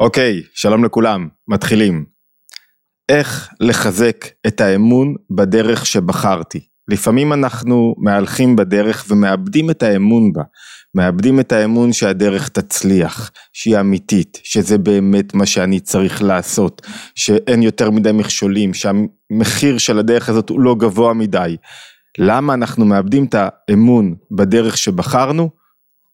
אוקיי, שלום לכולם, מתחילים. איך לחזק את האמון בדרך שבחרתי. לפעמים אנחנו מהלכים בדרך ומאבדים את האמון בה, מאבדים את האמון שהדרך תצליח, שהיא אמיתית, שזה באמת מה שאני צריך לעשות, שאין יותר מדי מכשולים, שהמחיר של הדרך הזאת הוא לא גבוה מדי. למה אנחנו מאבדים את האמון בדרך שבחרנו?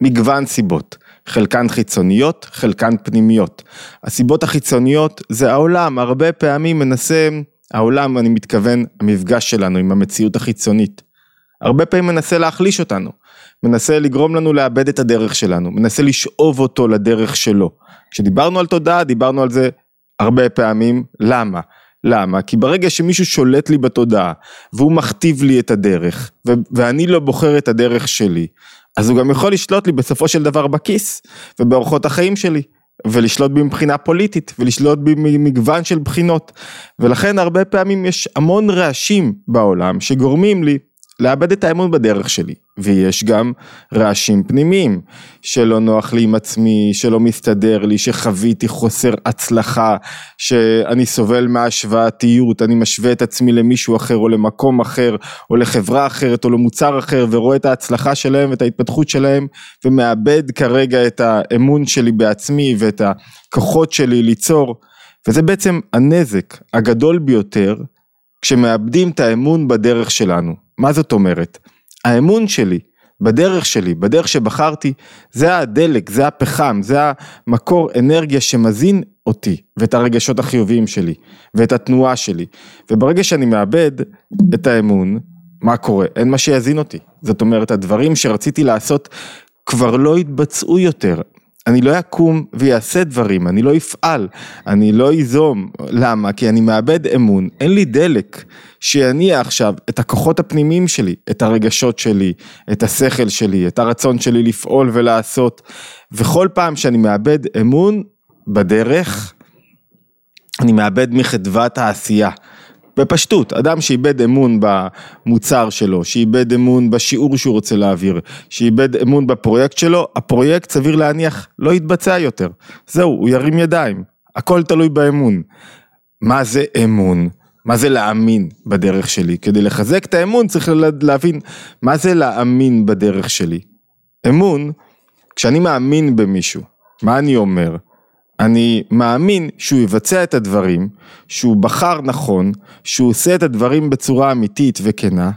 מגוון סיבות. חלקן חיצוניות, חלקן פנימיות. הסיבות החיצוניות זה העולם, הרבה פעמים מנסה, העולם אני מתכוון המפגש שלנו עם המציאות החיצונית. הרבה פעמים מנסה להחליש אותנו, מנסה לגרום לנו לאבד את הדרך שלנו, מנסה לשאוב אותו לדרך שלו. כשדיברנו על תודעה דיברנו על זה הרבה פעמים, למה? למה? כי ברגע שמישהו שולט לי בתודעה והוא מכתיב לי את הדרך ו- ואני לא בוחר את הדרך שלי אז הוא גם יכול לשלוט לי בסופו של דבר בכיס ובאורחות החיים שלי ולשלוט בי מבחינה פוליטית ולשלוט בי ממגוון של בחינות. ולכן הרבה פעמים יש המון רעשים בעולם שגורמים לי לאבד את האמון בדרך שלי ויש גם רעשים פנימיים שלא נוח לי עם עצמי, שלא מסתדר לי, שחוויתי חוסר הצלחה, שאני סובל מהשוואתיות, אני משווה את עצמי למישהו אחר או למקום אחר או לחברה אחרת או למוצר אחר ורואה את ההצלחה שלהם ואת ההתפתחות שלהם ומאבד כרגע את האמון שלי בעצמי ואת הכוחות שלי ליצור וזה בעצם הנזק הגדול ביותר כשמאבדים את האמון בדרך שלנו. מה זאת אומרת? האמון שלי בדרך שלי, בדרך שבחרתי, זה הדלק, זה הפחם, זה המקור אנרגיה שמזין אותי ואת הרגשות החיוביים שלי ואת התנועה שלי. וברגע שאני מאבד את האמון, מה קורה? אין מה שיזין אותי. זאת אומרת, הדברים שרציתי לעשות כבר לא יתבצעו יותר. אני לא אקום ויעשה דברים, אני לא אפעל, אני לא איזום, למה? כי אני מאבד אמון, אין לי דלק שיניע עכשיו את הכוחות הפנימיים שלי, את הרגשות שלי, את השכל שלי, את הרצון שלי לפעול ולעשות, וכל פעם שאני מאבד אמון בדרך, אני מאבד מחדוות העשייה. בפשטות, אדם שאיבד אמון במוצר שלו, שאיבד אמון בשיעור שהוא רוצה להעביר, שאיבד אמון בפרויקט שלו, הפרויקט סביר להניח לא יתבצע יותר. זהו, הוא ירים ידיים, הכל תלוי באמון. מה זה אמון? מה זה להאמין בדרך שלי? כדי לחזק את האמון צריך להבין מה זה להאמין בדרך שלי. אמון, כשאני מאמין במישהו, מה אני אומר? אני מאמין שהוא יבצע את הדברים, שהוא בחר נכון, שהוא עושה את הדברים בצורה אמיתית וכנה.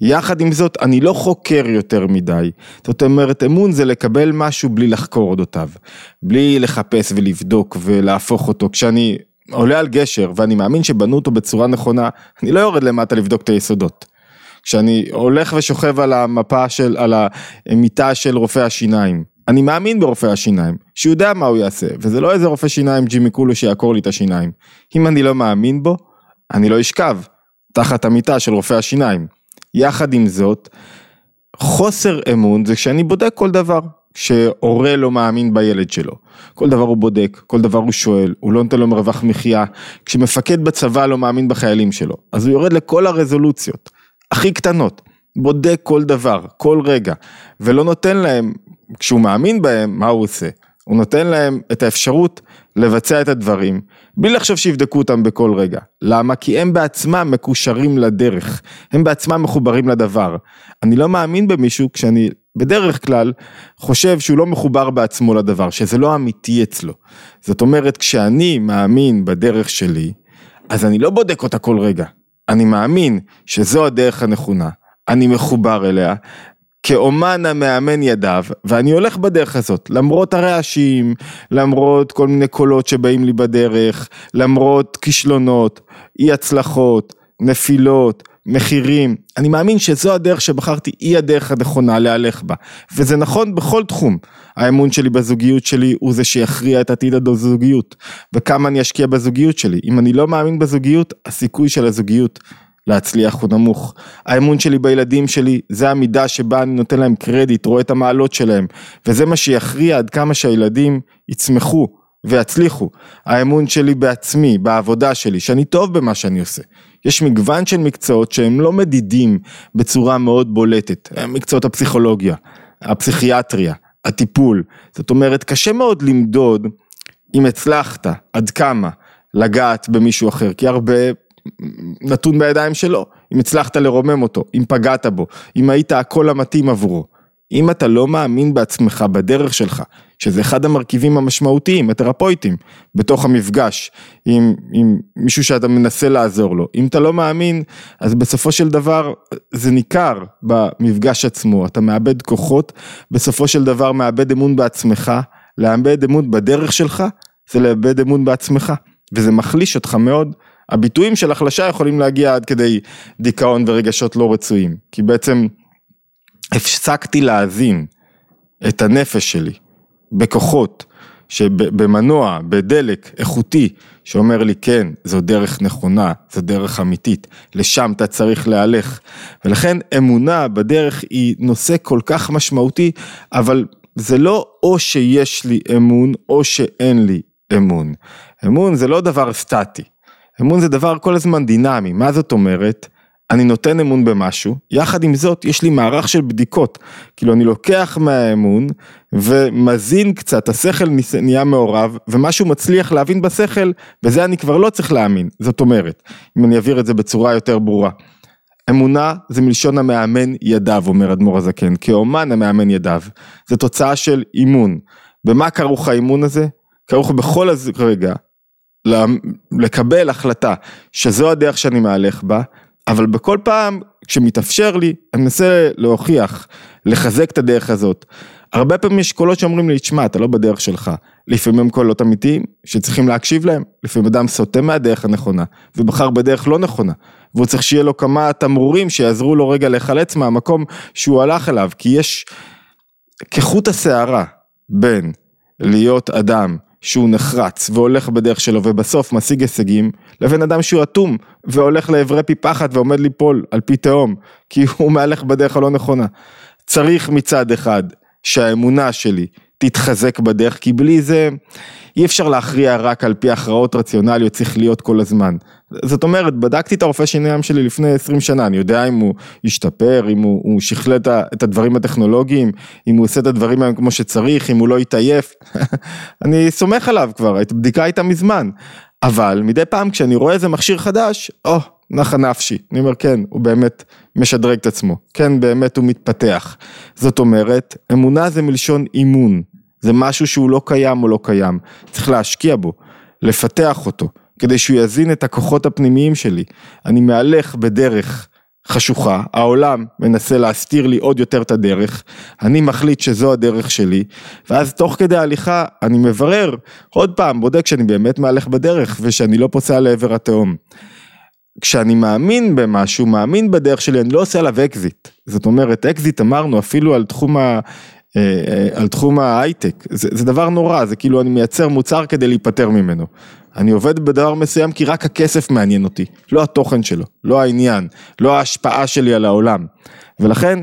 יחד עם זאת, אני לא חוקר יותר מדי. זאת אומרת, אמון זה לקבל משהו בלי לחקור אודותיו. בלי לחפש ולבדוק ולהפוך אותו. כשאני עולה על גשר ואני מאמין שבנו אותו בצורה נכונה, אני לא יורד למטה לבדוק את היסודות. כשאני הולך ושוכב על המפה של, על המיטה של רופא השיניים, אני מאמין ברופא השיניים, שהוא יודע מה הוא יעשה, וזה לא איזה רופא שיניים ג'ימי קולו שיעקור לי את השיניים. אם אני לא מאמין בו, אני לא אשכב תחת המיטה של רופא השיניים. יחד עם זאת, חוסר אמון זה כשאני בודק כל דבר, כשהורה לא מאמין בילד שלו. כל דבר הוא בודק, כל דבר הוא שואל, הוא לא נותן לו מרווח מחיה. כשמפקד בצבא לא מאמין בחיילים שלו, אז הוא יורד לכל הרזולוציות, הכי קטנות. בודק כל דבר, כל רגע, ולא נותן להם כשהוא מאמין בהם, מה הוא עושה? הוא נותן להם את האפשרות לבצע את הדברים, בלי לחשוב שיבדקו אותם בכל רגע. למה? כי הם בעצמם מקושרים לדרך, הם בעצמם מחוברים לדבר. אני לא מאמין במישהו כשאני בדרך כלל חושב שהוא לא מחובר בעצמו לדבר, שזה לא אמיתי אצלו. זאת אומרת, כשאני מאמין בדרך שלי, אז אני לא בודק אותה כל רגע. אני מאמין שזו הדרך הנכונה, אני מחובר אליה, כאומן המאמן ידיו, ואני הולך בדרך הזאת, למרות הרעשים, למרות כל מיני קולות שבאים לי בדרך, למרות כישלונות, אי הצלחות, נפילות, מחירים, אני מאמין שזו הדרך שבחרתי, היא הדרך הנכונה להלך בה, וזה נכון בכל תחום. האמון שלי בזוגיות שלי הוא זה שיכריע את עתיד הזוגיות, וכמה אני אשקיע בזוגיות שלי. אם אני לא מאמין בזוגיות, הסיכוי של הזוגיות להצליח הוא נמוך. האמון שלי בילדים שלי זה המידה שבה אני נותן להם קרדיט, רואה את המעלות שלהם, וזה מה שיכריע עד כמה שהילדים יצמחו ויצליחו. האמון שלי בעצמי, בעבודה שלי, שאני טוב במה שאני עושה. יש מגוון של מקצועות שהם לא מדידים בצורה מאוד בולטת, מקצועות הפסיכולוגיה, הפסיכיאטריה, הטיפול, זאת אומרת קשה מאוד למדוד אם הצלחת, עד כמה, לגעת במישהו אחר, כי הרבה נתון בידיים שלו, אם הצלחת לרומם אותו, אם פגעת בו, אם היית הקול המתאים עבורו. אם אתה לא מאמין בעצמך, בדרך שלך, שזה אחד המרכיבים המשמעותיים, התרפויטים, בתוך המפגש עם, עם מישהו שאתה מנסה לעזור לו. אם אתה לא מאמין, אז בסופו של דבר זה ניכר במפגש עצמו, אתה מאבד כוחות, בסופו של דבר מאבד אמון בעצמך, לאבד אמון בדרך שלך, זה לאבד אמון בעצמך, וזה מחליש אותך מאוד. הביטויים של החלשה יכולים להגיע עד כדי דיכאון ורגשות לא רצויים, כי בעצם הפסקתי להאזין את הנפש שלי בכוחות, במנוע, בדלק איכותי, שאומר לי כן, זו דרך נכונה, זו דרך אמיתית, לשם אתה צריך להלך. ולכן אמונה בדרך היא נושא כל כך משמעותי, אבל זה לא או שיש לי אמון או שאין לי אמון. אמון זה לא דבר סטטי, אמון זה דבר כל הזמן דינמי, מה זאת אומרת? אני נותן אמון במשהו, יחד עם זאת יש לי מערך של בדיקות, כאילו אני לוקח מהאמון ומזין קצת, השכל נהיה מעורב ומשהו מצליח להבין בשכל, וזה אני כבר לא צריך להאמין, זאת אומרת, אם אני אעביר את זה בצורה יותר ברורה. אמונה זה מלשון המאמן ידיו, אומר אדמו"ר הזקן, כאומן המאמן ידיו, זה תוצאה של אימון. במה כרוך האימון הזה? כרוך בכל רגע לקבל החלטה שזו הדרך שאני מהלך בה, אבל בכל פעם כשמתאפשר לי, אני מנסה להוכיח, לחזק את הדרך הזאת. הרבה פעמים יש קולות שאומרים לי, תשמע, אתה לא בדרך שלך. לפעמים הם קולות אמיתיים שצריכים להקשיב להם. לפעמים אדם סוטה מהדרך הנכונה, ובחר בדרך לא נכונה. והוא צריך שיהיה לו כמה תמרורים שיעזרו לו רגע להיחלץ מהמקום שהוא הלך אליו, כי יש כחוט השערה בין להיות אדם שהוא נחרץ והולך בדרך שלו ובסוף משיג הישגים, לבין אדם שהוא אטום והולך לעברי פי פחד ועומד ליפול על פי תהום, כי הוא מהלך בדרך הלא נכונה. צריך מצד אחד שהאמונה שלי תתחזק בדרך, כי בלי זה אי אפשר להכריע רק על פי הכרעות רציונליות, צריך להיות כל הזמן. זאת אומרת, בדקתי את הרופא שיניים שלי לפני 20 שנה, אני יודע אם הוא השתפר, אם הוא, הוא שכלל את הדברים הטכנולוגיים, אם הוא עושה את הדברים האלה כמו שצריך, אם הוא לא יתעייף, אני סומך עליו כבר, את בדיקה הייתה מזמן. אבל מדי פעם כשאני רואה איזה מכשיר חדש, או, oh, נחה נפשי. אני אומר כן, הוא באמת משדרג את עצמו, כן באמת הוא מתפתח. זאת אומרת, אמונה זה מלשון אימון, זה משהו שהוא לא קיים או לא קיים, צריך להשקיע בו, לפתח אותו, כדי שהוא יזין את הכוחות הפנימיים שלי. אני מהלך בדרך חשוכה, העולם מנסה להסתיר לי עוד יותר את הדרך, אני מחליט שזו הדרך שלי, ואז תוך כדי ההליכה אני מברר, עוד פעם, בודק שאני באמת מהלך בדרך ושאני לא פוסע לעבר התהום. כשאני מאמין במשהו, מאמין בדרך שלי, אני לא עושה עליו אקזיט. זאת אומרת, אקזיט אמרנו אפילו על תחום ה... אה, אה, על תחום ההייטק, זה, זה דבר נורא, זה כאילו אני מייצר מוצר כדי להיפטר ממנו. אני עובד בדבר מסוים כי רק הכסף מעניין אותי, לא התוכן שלו, לא העניין, לא ההשפעה שלי על העולם. ולכן,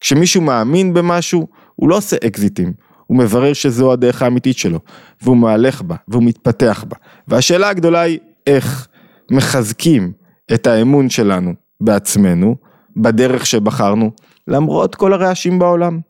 כשמישהו מאמין במשהו, הוא לא עושה אקזיטים, הוא מברר שזו הדרך האמיתית שלו, והוא מהלך בה, והוא מתפתח בה. והשאלה הגדולה היא, איך מחזקים את האמון שלנו בעצמנו, בדרך שבחרנו, למרות כל הרעשים בעולם.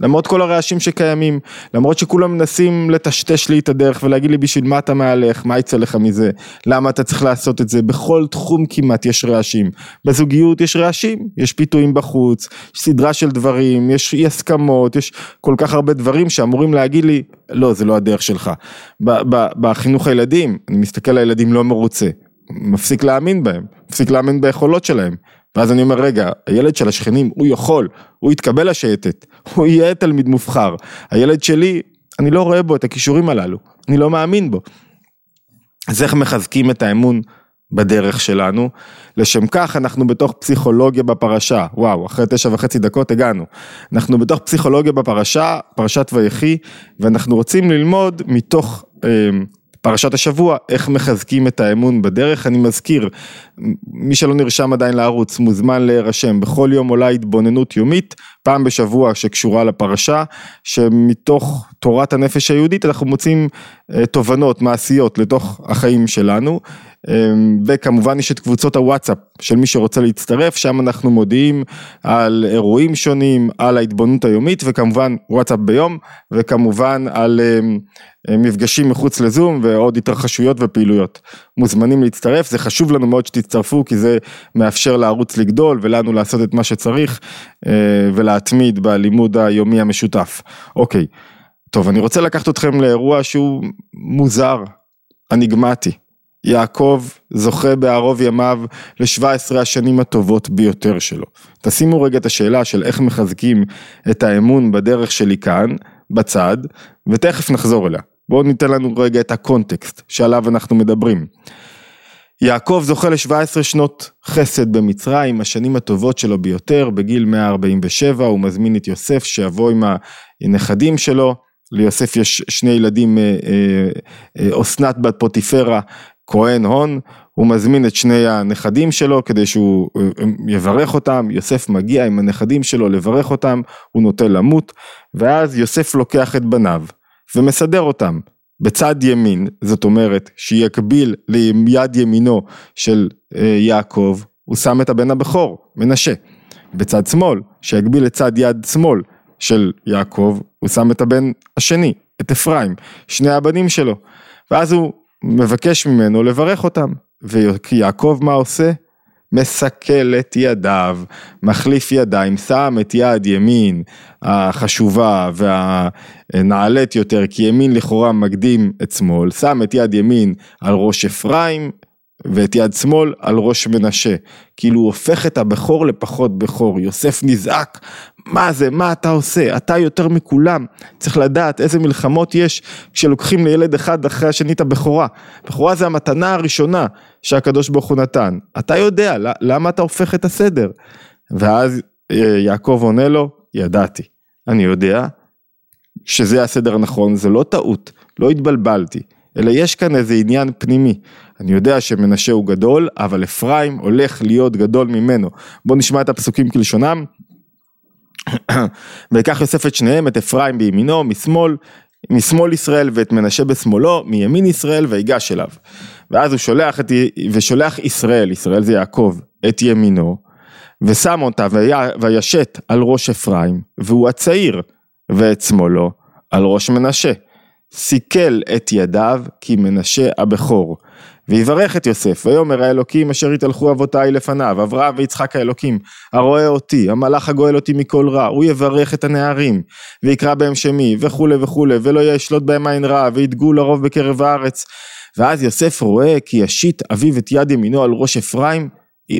למרות כל הרעשים שקיימים, למרות שכולם מנסים לטשטש לי את הדרך ולהגיד לי בשביל מה אתה מהלך, מה יצא לך מזה, למה אתה צריך לעשות את זה, בכל תחום כמעט יש רעשים, בזוגיות יש רעשים, יש פיתויים בחוץ, יש סדרה של דברים, יש אי הסכמות, יש כל כך הרבה דברים שאמורים להגיד לי, לא זה לא הדרך שלך, בחינוך הילדים, אני מסתכל על הילדים לא מרוצה, מפסיק להאמין בהם, מפסיק להאמין ביכולות שלהם, ואז אני אומר רגע, הילד של השכנים הוא יכול, הוא יתקבל לשייטת, הוא יהיה תלמיד מובחר, הילד שלי, אני לא רואה בו את הכישורים הללו, אני לא מאמין בו. אז איך מחזקים את האמון בדרך שלנו? לשם כך אנחנו בתוך פסיכולוגיה בפרשה, וואו, אחרי תשע וחצי דקות הגענו. אנחנו בתוך פסיכולוגיה בפרשה, פרשת ויחי, ואנחנו רוצים ללמוד מתוך אה, פרשת השבוע, איך מחזקים את האמון בדרך, אני מזכיר, מי שלא נרשם עדיין לערוץ מוזמן להירשם, בכל יום עולה התבוננות יומית, פעם בשבוע שקשורה לפרשה, שמתוך תורת הנפש היהודית אנחנו מוצאים אה, תובנות מעשיות לתוך החיים שלנו. וכמובן יש את קבוצות הוואטסאפ של מי שרוצה להצטרף, שם אנחנו מודיעים על אירועים שונים, על ההתבוננות היומית וכמובן וואטסאפ ביום וכמובן על מפגשים מחוץ לזום ועוד התרחשויות ופעילויות. מוזמנים להצטרף, זה חשוב לנו מאוד שתצטרפו כי זה מאפשר לערוץ לגדול ולנו לעשות את מה שצריך ולהתמיד בלימוד היומי המשותף. אוקיי, טוב אני רוצה לקחת אתכם לאירוע שהוא מוזר, אניגמטי. יעקב זוכה בערוב ימיו ל-17 השנים הטובות ביותר שלו. תשימו רגע את השאלה של איך מחזקים את האמון בדרך שלי כאן, בצד, ותכף נחזור אליה. בואו ניתן לנו רגע את הקונטקסט שעליו אנחנו מדברים. יעקב זוכה ל-17 שנות חסד במצרים, השנים הטובות שלו ביותר, בגיל 147 הוא מזמין את יוסף שיבוא עם הנכדים שלו, ליוסף יש שני ילדים, אה, אה, אה, אסנת בת פוטיפרה, כהן הון, הוא מזמין את שני הנכדים שלו כדי שהוא יברך אותם, יוסף מגיע עם הנכדים שלו לברך אותם, הוא נוטה למות, ואז יוסף לוקח את בניו ומסדר אותם בצד ימין, זאת אומרת שיקביל ליד ימינו של יעקב, הוא שם את הבן הבכור, מנשה. בצד שמאל, שיקביל לצד יד שמאל של יעקב, הוא שם את הבן השני, את אפרים, שני הבנים שלו, ואז הוא מבקש ממנו לברך אותם, ויעקב מה עושה? מסכל את ידיו, מחליף ידיים, שם את יד ימין החשובה והנעלית יותר, כי ימין לכאורה מקדים את שמאל, שם את יד ימין על ראש אפרים, ואת יד שמאל על ראש מנשה, כאילו הוא הופך את הבכור לפחות בכור, יוסף נזעק, מה זה, מה אתה עושה, אתה יותר מכולם, צריך לדעת איזה מלחמות יש כשלוקחים לילד אחד אחרי השני את הבכורה, בכורה זה המתנה הראשונה שהקדוש ברוך הוא נתן, אתה יודע, למה אתה הופך את הסדר? ואז אה, יעקב עונה לו, ידעתי, אני יודע שזה הסדר הנכון, זה לא טעות, לא התבלבלתי. אלא יש כאן איזה עניין פנימי. אני יודע שמנשה הוא גדול, אבל אפרים הולך להיות גדול ממנו. בואו נשמע את הפסוקים כלשונם. ויקח יוסף את שניהם, את אפרים בימינו, משמאל, משמאל ישראל ואת מנשה בשמאלו, מימין ישראל ויגש אליו. ואז הוא שולח את, ושולח ישראל, ישראל זה יעקב, את ימינו, ושם אותה וישת על ראש אפרים, והוא הצעיר, ואת שמאלו על ראש מנשה. סיכל את ידיו כי מנשה הבכור. ויברך את יוסף, ויאמר האלוקים אשר יתהלכו אבותיי לפניו, אברהם ויצחק האלוקים, הרואה אותי, המלאך הגואל אותי מכל רע, הוא יברך את הנערים, ויקרא בהם שמי, וכולי וכולי, ולא ישלוט בהם עין רע, וידגו לרוב בקרב הארץ. ואז יוסף רואה כי ישית אביו את יד ימינו על ראש אפרים,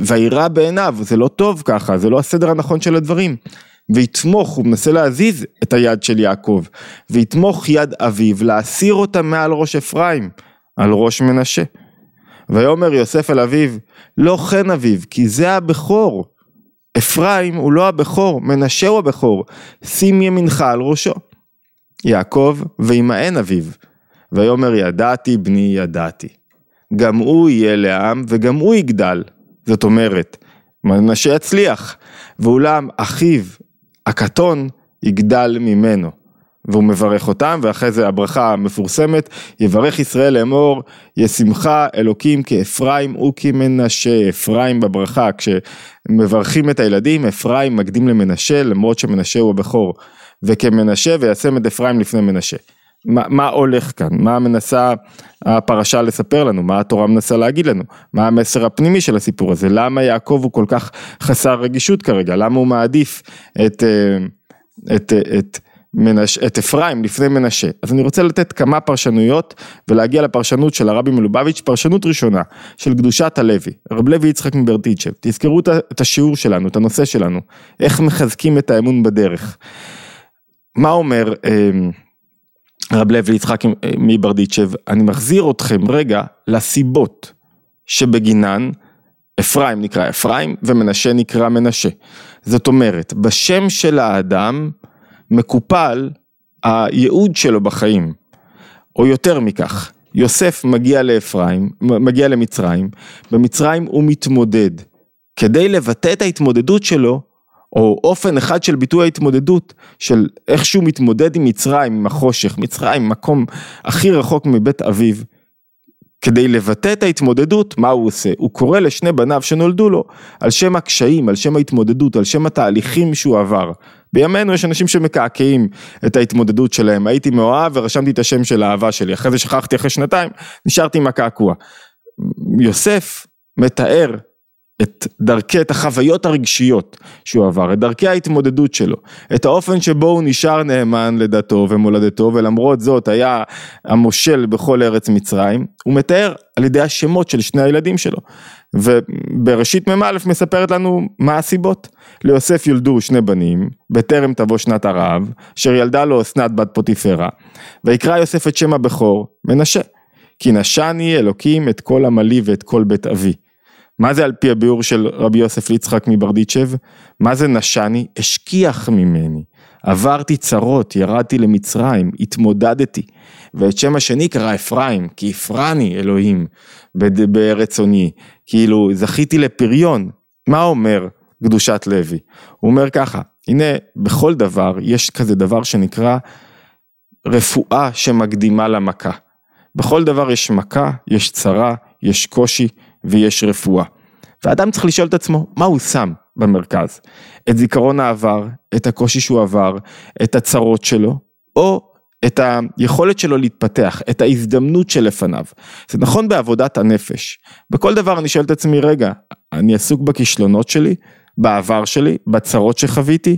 וירא בעיניו, זה לא טוב ככה, זה לא הסדר הנכון של הדברים. ויתמוך, הוא מנסה להזיז את היד של יעקב, ויתמוך יד אביו להסיר אותה מעל ראש אפרים, על ראש מנשה. ויאמר יוסף אל אביו, לא כן אביו, כי זה הבכור. אפרים הוא לא הבכור, מנשה הוא הבכור, שים ימינך על ראשו. יעקב וימאן אביו, ויאמר ידעתי בני ידעתי. גם הוא יהיה לעם וגם הוא יגדל. זאת אומרת, מנשה יצליח, ואולם אחיו הקטון יגדל ממנו. והוא מברך אותם, ואחרי זה הברכה המפורסמת, יברך ישראל לאמור, ישמחה אלוקים כאפרים וכמנשה, אפרים בברכה, כשמברכים את הילדים, אפרים מקדים למנשה, למרות שמנשה הוא הבכור, וכמנשה וישם את אפרים לפני מנשה. מה, מה הולך כאן? מה מנסה הפרשה לספר לנו? מה התורה מנסה להגיד לנו? מה המסר הפנימי של הסיפור הזה? למה יעקב הוא כל כך חסר רגישות כרגע? למה הוא מעדיף את, אה, את, את, את, מנש, את אפרים לפני מנשה? אז אני רוצה לתת כמה פרשנויות ולהגיע לפרשנות של הרבי מלובביץ', פרשנות ראשונה של קדושת הלוי, רב לוי יצחק מברטיצ'ב. תזכרו את השיעור שלנו, את הנושא שלנו, איך מחזקים את האמון בדרך. מה אומר... רב לוי יצחק מברדיצ'ב, אני מחזיר אתכם רגע לסיבות שבגינן אפרים נקרא אפרים ומנשה נקרא מנשה. זאת אומרת, בשם של האדם מקופל הייעוד שלו בחיים, או יותר מכך, יוסף מגיע לאפרים, מגיע למצרים, במצרים הוא מתמודד. כדי לבטא את ההתמודדות שלו, או אופן אחד של ביטוי ההתמודדות של איך שהוא מתמודד עם מצרים, עם החושך, מצרים, מקום הכי רחוק מבית אביו, כדי לבטא את ההתמודדות, מה הוא עושה? הוא קורא לשני בניו שנולדו לו על שם הקשיים, על שם ההתמודדות, על שם התהליכים שהוא עבר. בימינו יש אנשים שמקעקעים את ההתמודדות שלהם, הייתי מאוהב ורשמתי את השם של האהבה שלי, אחרי זה שכחתי אחרי שנתיים, נשארתי עם הקעקוע. יוסף מתאר את דרכי, את החוויות הרגשיות שהוא עבר, את דרכי ההתמודדות שלו, את האופן שבו הוא נשאר נאמן לדתו ומולדתו ולמרות זאת היה המושל בכל ארץ מצרים, הוא מתאר על ידי השמות של שני הילדים שלו. ובראשית מ"א מספרת לנו מה הסיבות. ליוסף יולדו שני בנים, בטרם תבוא שנת הרעב, אשר ילדה לו אסנת בת פוטיפרה, ויקרא יוסף את שם הבכור, מנשה. כי נשני אלוקים את כל עמלי ואת כל בית אבי. מה זה על פי הביאור של רבי יוסף ליצחק מברדיצ'ב? מה זה נשני? השכיח ממני. עברתי צרות, ירדתי למצרים, התמודדתי. ואת שם השני קרא אפרים, כי הפרני אלוהים ברצוני. כאילו, זכיתי לפריון. מה אומר קדושת לוי? הוא אומר ככה, הנה, בכל דבר יש כזה דבר שנקרא רפואה שמקדימה למכה. בכל דבר יש מכה, יש צרה, יש קושי ויש רפואה. ואדם צריך לשאול את עצמו, מה הוא שם במרכז? את זיכרון העבר, את הקושי שהוא עבר, את הצרות שלו, או את היכולת שלו להתפתח, את ההזדמנות שלפניו. זה נכון בעבודת הנפש. בכל דבר אני שואל את עצמי, רגע, אני עסוק בכישלונות שלי, בעבר שלי, בצרות שחוויתי,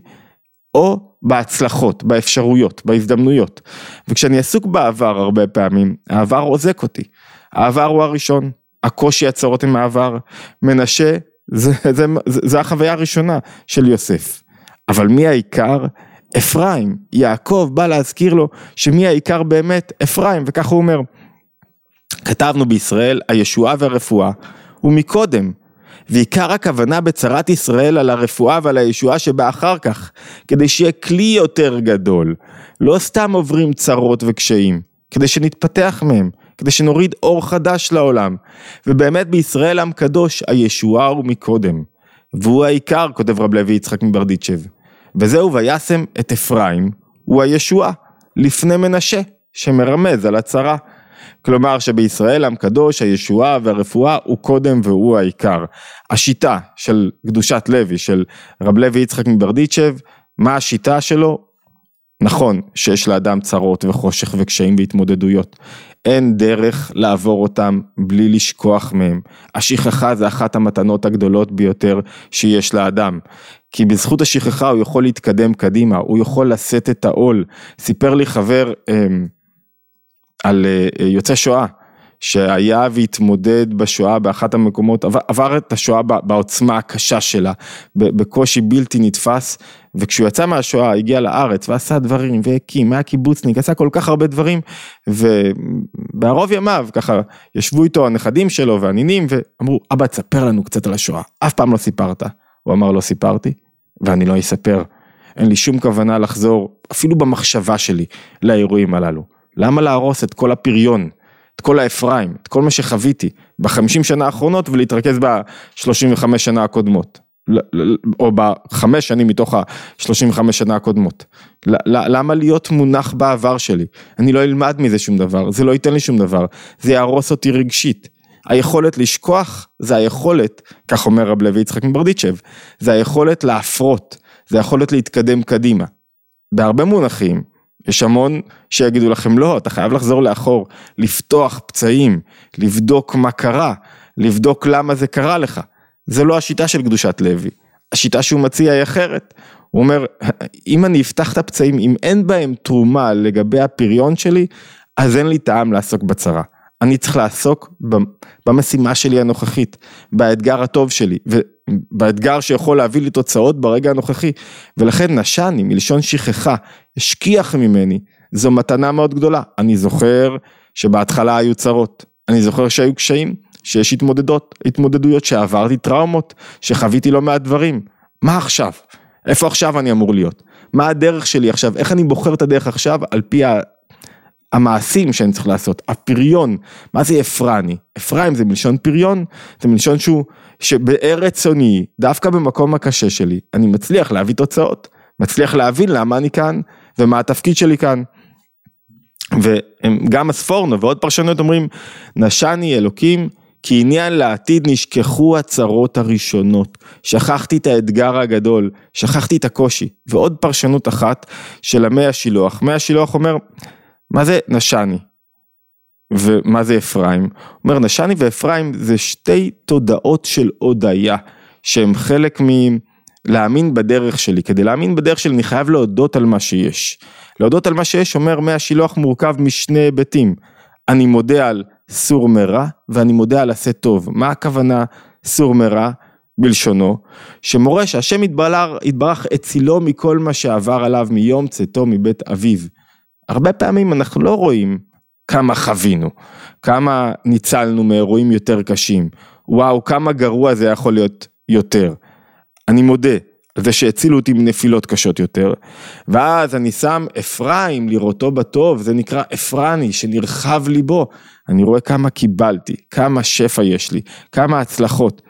או בהצלחות, באפשרויות, בהזדמנויות. וכשאני עסוק בעבר הרבה פעמים, העבר עוזק אותי. העבר הוא הראשון, הקושי הצרות עם העבר. מנשה, זה, זה, זה, זה החוויה הראשונה של יוסף. אבל מי העיקר? אפרים. יעקב בא להזכיר לו שמי העיקר באמת? אפרים, וככה הוא אומר. כתבנו בישראל, הישועה והרפואה הוא מקודם. ועיקר הכוונה בצרת ישראל על הרפואה ועל הישועה שבאה אחר כך, כדי שיהיה כלי יותר גדול. לא סתם עוברים צרות וקשיים, כדי שנתפתח מהם, כדי שנוריד אור חדש לעולם. ובאמת בישראל עם קדוש, הישועה הוא מקודם. והוא העיקר, כותב רב לוי יצחק מברדיצ'ב. וזהו וישם את אפרים, הוא הישועה, לפני מנשה, שמרמז על הצרה. כלומר שבישראל עם קדוש, הישועה והרפואה הוא קודם והוא העיקר. השיטה של קדושת לוי, של רב לוי יצחק מברדיצ'ב, מה השיטה שלו? נכון שיש לאדם צרות וחושך וקשיים והתמודדויות. אין דרך לעבור אותם בלי לשכוח מהם. השכחה זה אחת המתנות הגדולות ביותר שיש לאדם. כי בזכות השכחה הוא יכול להתקדם קדימה, הוא יכול לשאת את העול. סיפר לי חבר אה, על אה, יוצא שואה. שהיה והתמודד בשואה באחת המקומות, עבר, עבר את השואה בעוצמה הקשה שלה, בקושי בלתי נתפס, וכשהוא יצא מהשואה הגיע לארץ ועשה דברים והקים, היה קיבוצניק, עשה כל כך הרבה דברים, ובערוב ימיו ככה ישבו איתו הנכדים שלו והנינים ואמרו, אבא תספר לנו קצת על השואה, אף פעם לא סיפרת. הוא אמר לא סיפרתי, ואני לא אספר. אין לי שום כוונה לחזור, אפילו במחשבה שלי, לאירועים הללו. למה להרוס את כל הפריון? את כל האפרים, את כל מה שחוויתי בחמישים שנה האחרונות ולהתרכז בשלושים וחמש שנה הקודמות. או בחמש שנים מתוך השלושים וחמש שנה הקודמות. למה להיות מונח בעבר שלי? אני לא אלמד מזה שום דבר, זה לא ייתן לי שום דבר, זה יהרוס אותי רגשית. היכולת לשכוח זה היכולת, כך אומר רב לוי יצחק מברדיצ'ב, זה היכולת להפרות, זה היכולת להתקדם קדימה. בהרבה מונחים, יש המון שיגידו לכם לא, אתה חייב לחזור לאחור, לפתוח פצעים, לבדוק מה קרה, לבדוק למה זה קרה לך. זה לא השיטה של קדושת לוי, השיטה שהוא מציע היא אחרת. הוא אומר, אם אני אפתח את הפצעים, אם אין בהם תרומה לגבי הפריון שלי, אז אין לי טעם לעסוק בצרה. אני צריך לעסוק במשימה שלי הנוכחית, באתגר הטוב שלי, ובאתגר שיכול להביא לי תוצאות ברגע הנוכחי. ולכן נשני, מלשון שכחה, השכיח ממני, זו מתנה מאוד גדולה. אני זוכר שבהתחלה היו צרות, אני זוכר שהיו קשיים, שיש התמודדות, התמודדויות שעברתי טראומות, שחוויתי לא מעט דברים. מה עכשיו? איפה עכשיו אני אמור להיות? מה הדרך שלי עכשיו? איך אני בוחר את הדרך עכשיו על פי המעשים שאני צריך לעשות, הפריון, מה זה אפרני? אפרים זה מלשון פריון, זה מלשון שהוא, שבארץ עוני, דווקא במקום הקשה שלי, אני מצליח להביא תוצאות, מצליח להבין למה אני כאן ומה התפקיד שלי כאן. וגם הספורנו ועוד פרשנות אומרים, נשני אלוקים כי עניין לעתיד נשכחו הצרות הראשונות, שכחתי את האתגר הגדול, שכחתי את הקושי. ועוד פרשנות אחת של המי השילוח. מי השילוח אומר, מה זה נשני? ומה זה אפרים? אומר נשני ואפרים זה שתי תודעות של הודיה, שהם חלק מלהאמין בדרך שלי. כדי להאמין בדרך שלי אני חייב להודות על מה שיש. להודות על מה שיש אומר מי השילוח מורכב משני היבטים. אני מודה על סור מרע ואני מודה על עשה טוב. מה הכוונה סור מרע? בלשונו, שמורה שהשם יתברך, יתברך אצילו מכל מה שעבר עליו מיום צאתו מבית אביו. הרבה פעמים אנחנו לא רואים כמה חווינו, כמה ניצלנו מאירועים יותר קשים, וואו כמה גרוע זה יכול להיות יותר. אני מודה, זה שהצילו אותי מנפילות קשות יותר, ואז אני שם אפרים לראותו בטוב, זה נקרא אפרני, שנרחב ליבו, אני רואה כמה קיבלתי, כמה שפע יש לי, כמה הצלחות.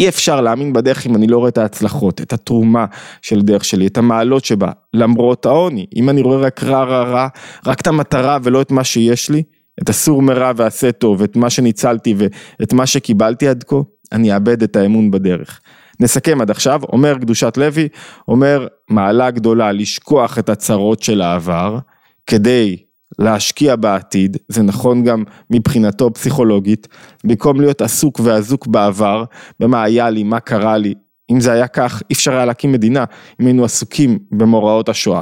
אי אפשר להאמין בדרך אם אני לא רואה את ההצלחות, את התרומה של הדרך שלי, את המעלות שבה, למרות העוני. אם אני רואה רק רע רע רע, רק את המטרה ולא את מה שיש לי, את הסור מרע ועשה טוב, את מה שניצלתי ואת מה שקיבלתי עד כה, אני אאבד את האמון בדרך. נסכם עד עכשיו, אומר קדושת לוי, אומר מעלה גדולה לשכוח את הצרות של העבר, כדי להשקיע בעתיד, זה נכון גם מבחינתו פסיכולוגית, במקום להיות עסוק ואזוק בעבר, במה היה לי, מה קרה לי, אם זה היה כך, אי אפשר היה להקים מדינה, אם היינו עסוקים במאורעות השואה.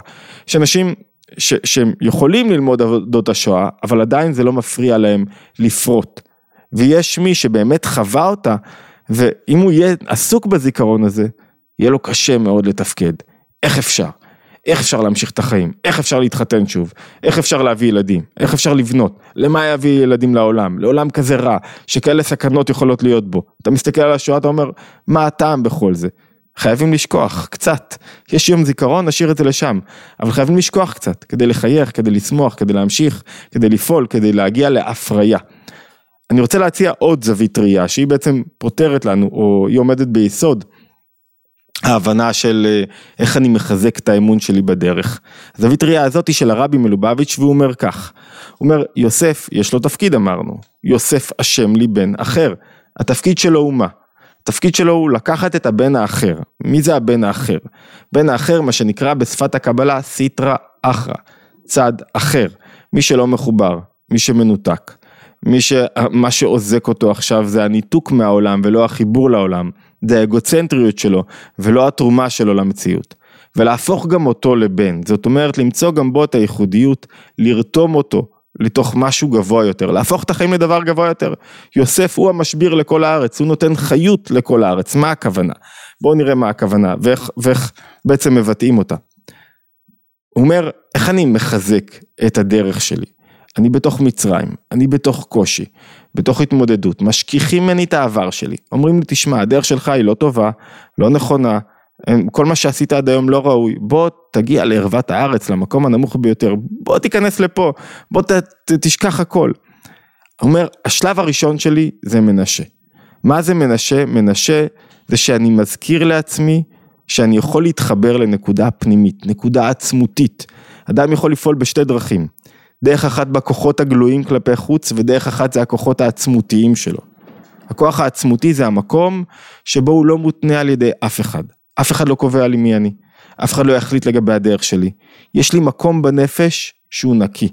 יש אנשים שהם יכולים ללמוד עבודות השואה, אבל עדיין זה לא מפריע להם לפרוט. ויש מי שבאמת חווה אותה, ואם הוא יהיה עסוק בזיכרון הזה, יהיה לו קשה מאוד לתפקד. איך אפשר? איך אפשר להמשיך את החיים? איך אפשר להתחתן שוב? איך אפשר להביא ילדים? איך אפשר לבנות? למה יביא ילדים לעולם? לעולם כזה רע, שכאלה סכנות יכולות להיות בו. אתה מסתכל על השואה, אתה אומר, מה הטעם בכל זה? חייבים לשכוח, קצת. יש יום זיכרון, נשאיר את זה לשם. אבל חייבים לשכוח קצת, כדי לחייך, כדי לשמוח, כדי להמשיך, כדי לפעול, כדי להגיע להפריה. אני רוצה להציע עוד זווית ראייה, שהיא בעצם פותרת לנו, או היא עומדת ביסוד. ההבנה של אה, איך אני מחזק את האמון שלי בדרך. זווית ראייה היא של הרבי מלובביץ' והוא אומר כך, הוא אומר יוסף יש לו תפקיד אמרנו, יוסף אשם לי בן אחר, התפקיד שלו הוא מה? התפקיד שלו הוא לקחת את הבן האחר, מי זה הבן האחר? בן האחר מה שנקרא בשפת הקבלה סיטרא אחרא, צד אחר, מי שלא מחובר, מי שמנותק, מי שמה שעוזק אותו עכשיו זה הניתוק מהעולם ולא החיבור לעולם. זה האגוצנטריות שלו, ולא התרומה שלו למציאות. ולהפוך גם אותו לבן, זאת אומרת למצוא גם בו את הייחודיות, לרתום אותו לתוך משהו גבוה יותר, להפוך את החיים לדבר גבוה יותר. יוסף הוא המשביר לכל הארץ, הוא נותן חיות לכל הארץ, מה הכוונה? בואו נראה מה הכוונה ואיך, ואיך בעצם מבטאים אותה. הוא אומר, איך אני מחזק את הדרך שלי? אני בתוך מצרים, אני בתוך קושי, בתוך התמודדות, משכיחים ממני את העבר שלי, אומרים לי תשמע הדרך שלך היא לא טובה, לא נכונה, כל מה שעשית עד היום לא ראוי, בוא תגיע לערוות הארץ, למקום הנמוך ביותר, בוא תיכנס לפה, בוא ת, ת, תשכח הכל. אומר, השלב הראשון שלי זה מנשה. מה זה מנשה? מנשה זה שאני מזכיר לעצמי שאני יכול להתחבר לנקודה פנימית, נקודה עצמותית. אדם יכול לפעול בשתי דרכים. דרך אחת בכוחות הגלויים כלפי חוץ ודרך אחת זה הכוחות העצמותיים שלו. הכוח העצמותי זה המקום שבו הוא לא מותנה על ידי אף אחד. אף אחד לא קובע לי מי אני. אף אחד לא יחליט לגבי הדרך שלי. יש לי מקום בנפש שהוא נקי.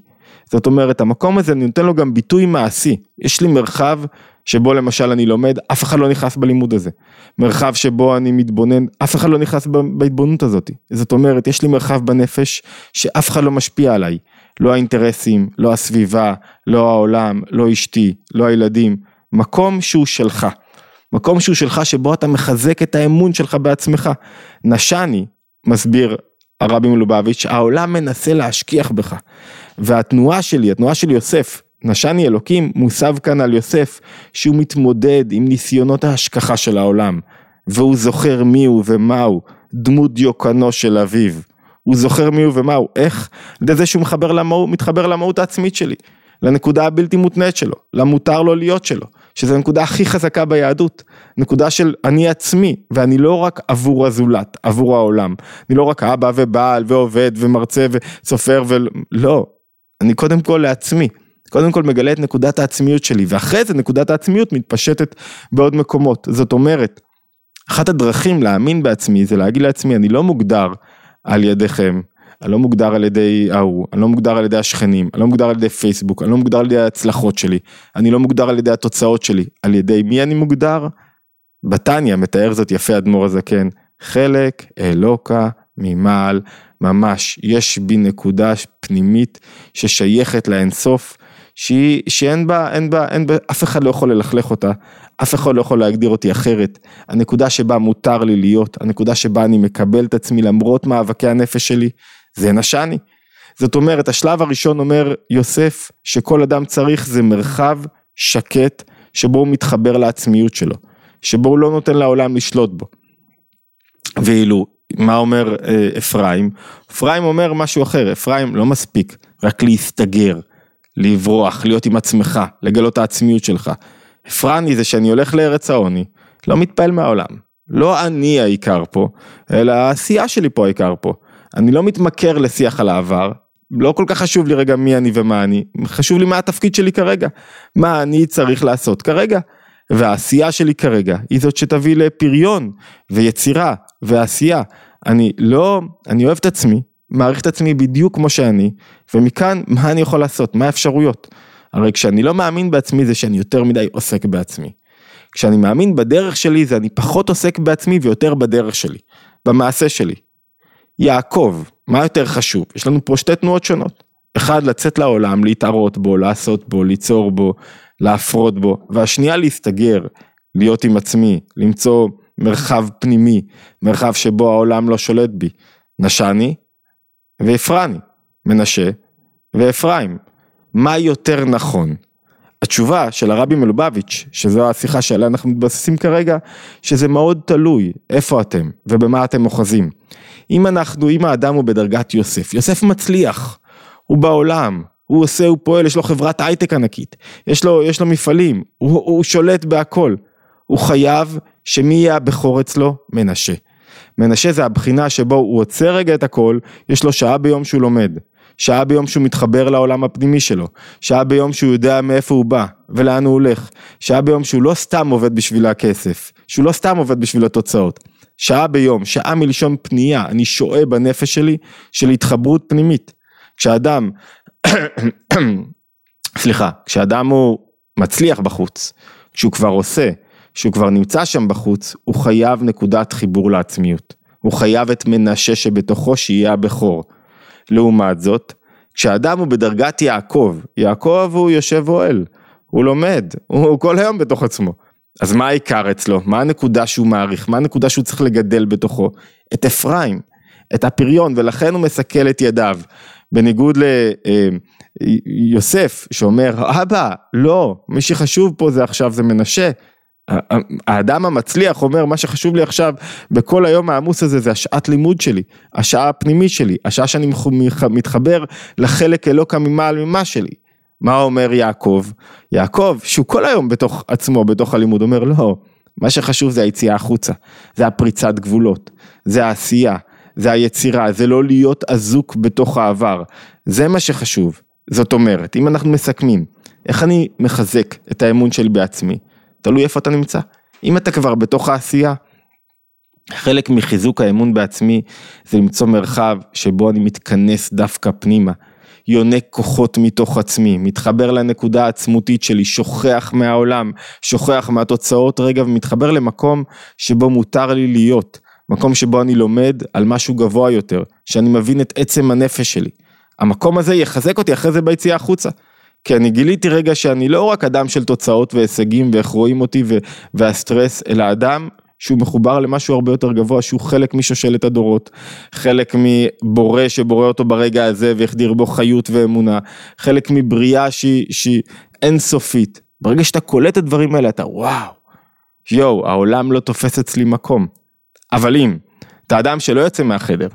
זאת אומרת, המקום הזה אני נותן לו גם ביטוי מעשי. יש לי מרחב שבו למשל אני לומד, אף אחד לא נכנס בלימוד הזה. מרחב שבו אני מתבונן, אף אחד לא נכנס בהתבוננות הזאת. זאת אומרת, יש לי מרחב בנפש שאף אחד לא משפיע עליי. לא האינטרסים, לא הסביבה, לא העולם, לא אשתי, לא הילדים, מקום שהוא שלך. מקום שהוא שלך שבו אתה מחזק את האמון שלך בעצמך. נשני, מסביר הרבי מלובביץ', העולם מנסה להשכיח בך. והתנועה שלי, התנועה של יוסף, נשני אלוקים, מוסב כאן על יוסף, שהוא מתמודד עם ניסיונות ההשכחה של העולם. והוא זוכר מיהו ומהו, דמות דיוקנו של אביו. הוא זוכר מי הוא ומה הוא, איך? על ידי זה שהוא מחבר למהות, מתחבר למהות העצמית שלי, לנקודה הבלתי מותנית שלו, למותר לו להיות שלו, שזו הנקודה הכי חזקה ביהדות, נקודה של אני עצמי, ואני לא רק עבור הזולת, עבור העולם, אני לא רק אבא ובעל ועובד ומרצה וסופר ולא, אני קודם כל לעצמי. קודם כל מגלה את נקודת העצמיות שלי, ואחרי זה נקודת העצמיות מתפשטת בעוד מקומות. זאת אומרת, אחת הדרכים להאמין בעצמי זה להגיד לעצמי, אני לא מוגדר על ידיכם, אני לא מוגדר על ידי ההוא, אני לא מוגדר על ידי השכנים, אני לא מוגדר על ידי פייסבוק, אני לא מוגדר על ידי ההצלחות שלי, אני לא מוגדר על ידי התוצאות שלי, על ידי מי אני מוגדר? בתניא מתאר זאת יפה אדמו"ר הזקן, חלק אלוקה ממעל ממש, יש בי נקודה פנימית ששייכת לאינסוף, שהיא, שאין בה, אין בה, אין בה, אף אחד לא יכול ללכלך אותה, אף אחד לא יכול להגדיר אותי אחרת. הנקודה שבה מותר לי להיות, הנקודה שבה אני מקבל את עצמי למרות מאבקי הנפש שלי, זה נשני. זאת אומרת, השלב הראשון אומר יוסף, שכל אדם צריך זה מרחב שקט, שבו הוא מתחבר לעצמיות שלו, שבו הוא לא נותן לעולם לשלוט בו. ואילו, מה אומר אה, אפרים? אפרים אומר משהו אחר, אפרים לא מספיק רק להסתגר, לברוח, להיות עם עצמך, לגלות העצמיות שלך. אפרני זה שאני הולך לארץ העוני, לא מתפעל מהעולם. לא אני העיקר פה, אלא העשייה שלי פה העיקר פה. אני לא מתמכר לשיח על העבר, לא כל כך חשוב לי רגע מי אני ומה אני, חשוב לי מה התפקיד שלי כרגע, מה אני צריך לעשות כרגע. והעשייה שלי כרגע היא זאת שתביא לפריון ויצירה ועשייה. אני לא, אני אוהב את עצמי, מעריך את עצמי בדיוק כמו שאני, ומכאן מה אני יכול לעשות, מה האפשרויות. הרי כשאני לא מאמין בעצמי זה שאני יותר מדי עוסק בעצמי. כשאני מאמין בדרך שלי זה אני פחות עוסק בעצמי ויותר בדרך שלי, במעשה שלי. יעקב, מה יותר חשוב? יש לנו פה שתי תנועות שונות. אחד, לצאת לעולם, להתערות בו, לעשות בו, ליצור בו, להפרות בו, והשנייה להסתגר, להיות עם עצמי, למצוא מרחב פנימי, מרחב שבו העולם לא שולט בי. נשני ואפרני, מנשה ואפרים. מה יותר נכון? התשובה של הרבי מלובביץ', שזו השיחה שעליה אנחנו מתבססים כרגע, שזה מאוד תלוי איפה אתם ובמה אתם אוחזים. אם אנחנו, אם האדם הוא בדרגת יוסף, יוסף מצליח, הוא בעולם, הוא עושה, הוא פועל, יש לו חברת הייטק ענקית, יש לו, יש לו מפעלים, הוא, הוא שולט בהכל. הוא חייב שמי יהיה הבכור אצלו? מנשה. מנשה זה הבחינה שבו הוא עוצר רגע את הכל, יש לו שעה ביום שהוא לומד. שעה ביום שהוא מתחבר לעולם הפנימי שלו, שעה ביום שהוא יודע מאיפה הוא בא ולאן הוא הולך, שעה ביום שהוא לא סתם עובד בשביל הכסף, שהוא לא סתם עובד בשביל התוצאות, שעה ביום, שעה מלשון פנייה, אני שועה בנפש שלי של התחברות פנימית. כשאדם, סליחה, כשאדם הוא מצליח בחוץ, כשהוא כבר עושה, כשהוא כבר נמצא שם בחוץ, הוא חייב נקודת חיבור לעצמיות. הוא חייב את מנשה שבתוכו שיהיה הבכור. לעומת זאת, כשאדם הוא בדרגת יעקב, יעקב הוא יושב אוהל, הוא לומד, הוא כל היום בתוך עצמו. אז מה העיקר אצלו? מה הנקודה שהוא מעריך? מה הנקודה שהוא צריך לגדל בתוכו? את אפרים, את הפריון, ולכן הוא מסכל את ידיו. בניגוד ליוסף, אה, שאומר, אבא, לא, מי שחשוב פה זה עכשיו זה מנשה. האדם המצליח אומר, מה שחשוב לי עכשיו בכל היום העמוס הזה זה השעת לימוד שלי, השעה הפנימית שלי, השעה שאני מתחבר לחלק אלוקה ממעל ממה שלי. מה אומר יעקב? יעקב, שהוא כל היום בתוך עצמו, בתוך הלימוד, אומר לא, מה שחשוב זה היציאה החוצה, זה הפריצת גבולות, זה העשייה, זה היצירה, זה לא להיות אזוק בתוך העבר, זה מה שחשוב. זאת אומרת, אם אנחנו מסכמים, איך אני מחזק את האמון שלי בעצמי? תלוי איפה אתה נמצא. אם אתה כבר בתוך העשייה, חלק מחיזוק האמון בעצמי זה למצוא מרחב שבו אני מתכנס דווקא פנימה, יונק כוחות מתוך עצמי, מתחבר לנקודה העצמותית שלי, שוכח מהעולם, שוכח מהתוצאות רגע ומתחבר למקום שבו מותר לי להיות, מקום שבו אני לומד על משהו גבוה יותר, שאני מבין את עצם הנפש שלי. המקום הזה יחזק אותי אחרי זה ביציאה החוצה. כי אני גיליתי רגע שאני לא רק אדם של תוצאות והישגים ואיך רואים אותי והסטרס, אלא אדם שהוא מחובר למשהו הרבה יותר גבוה, שהוא חלק משושלת הדורות, חלק מבורא שבורא אותו ברגע הזה והחדיר בו חיות ואמונה, חלק מבריאה שהיא, שהיא אינסופית. ברגע שאתה קולט את הדברים האלה אתה וואו, יואו, העולם לא תופס אצלי מקום. אבל אם אתה אדם שלא יוצא מהחדר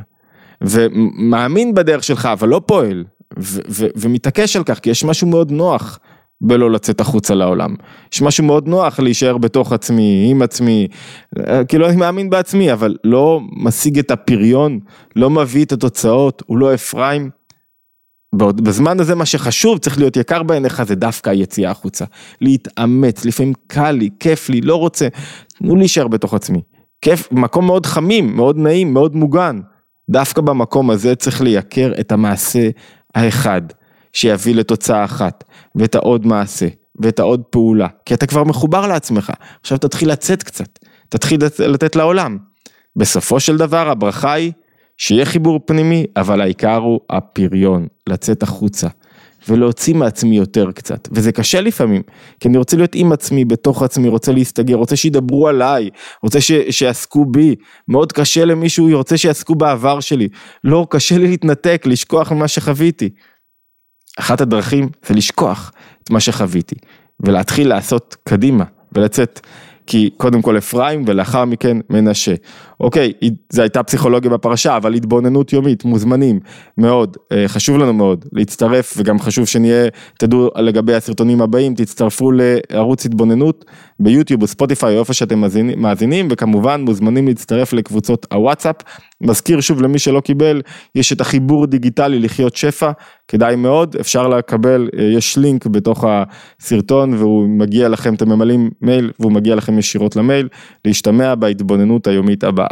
ומאמין בדרך שלך אבל לא פועל ומתעקש על כך כי יש משהו מאוד נוח בלא לצאת החוצה לעולם. יש משהו מאוד נוח להישאר בתוך עצמי, עם עצמי, כאילו אני מאמין בעצמי, אבל לא משיג את הפריון, לא מביא את התוצאות, הוא לא אפרים. בזמן הזה מה שחשוב, צריך להיות יקר בעיניך, זה דווקא היציאה החוצה. להתאמץ, לפעמים קל לי, כיף לי, לא רוצה, תנו להישאר בתוך עצמי. כיף, מקום מאוד חמים, מאוד נעים, מאוד מוגן. דווקא במקום הזה צריך לייקר את המעשה האחד, שיביא לתוצאה אחת, ואת העוד מעשה, ואת העוד פעולה, כי אתה כבר מחובר לעצמך. עכשיו תתחיל לצאת קצת, תתחיל לתת לעולם. בסופו של דבר הברכה היא שיהיה חיבור פנימי, אבל העיקר הוא הפריון, לצאת החוצה. ולהוציא מעצמי יותר קצת, וזה קשה לפעמים, כי אני רוצה להיות עם עצמי, בתוך עצמי, רוצה להסתגר, רוצה שידברו עליי, רוצה ש, שיעסקו בי, מאוד קשה למישהו, רוצה שיעסקו בעבר שלי, לא, קשה לי להתנתק, לשכוח ממה שחוויתי. אחת הדרכים זה לשכוח את מה שחוויתי, ולהתחיל לעשות קדימה, ולצאת כי קודם כל אפרים ולאחר מכן מנשה. אוקיי, זו הייתה פסיכולוגיה בפרשה, אבל התבוננות יומית, מוזמנים, מאוד, אה, חשוב לנו מאוד להצטרף וגם חשוב שנהיה, תדעו לגבי הסרטונים הבאים, תצטרפו לערוץ התבוננות ביוטיוב או ספוטיפיי או איפה שאתם מאזינים, וכמובן מוזמנים להצטרף לקבוצות הוואטסאפ. מזכיר שוב למי שלא קיבל, יש את החיבור דיגיטלי לחיות שפע, כדאי מאוד, אפשר לקבל, אה, יש לינק בתוך הסרטון והוא מגיע לכם, אתם ממלאים מייל והוא מגיע לכם ישירות למייל, להשתמע בהתבוננות היומית הבאה.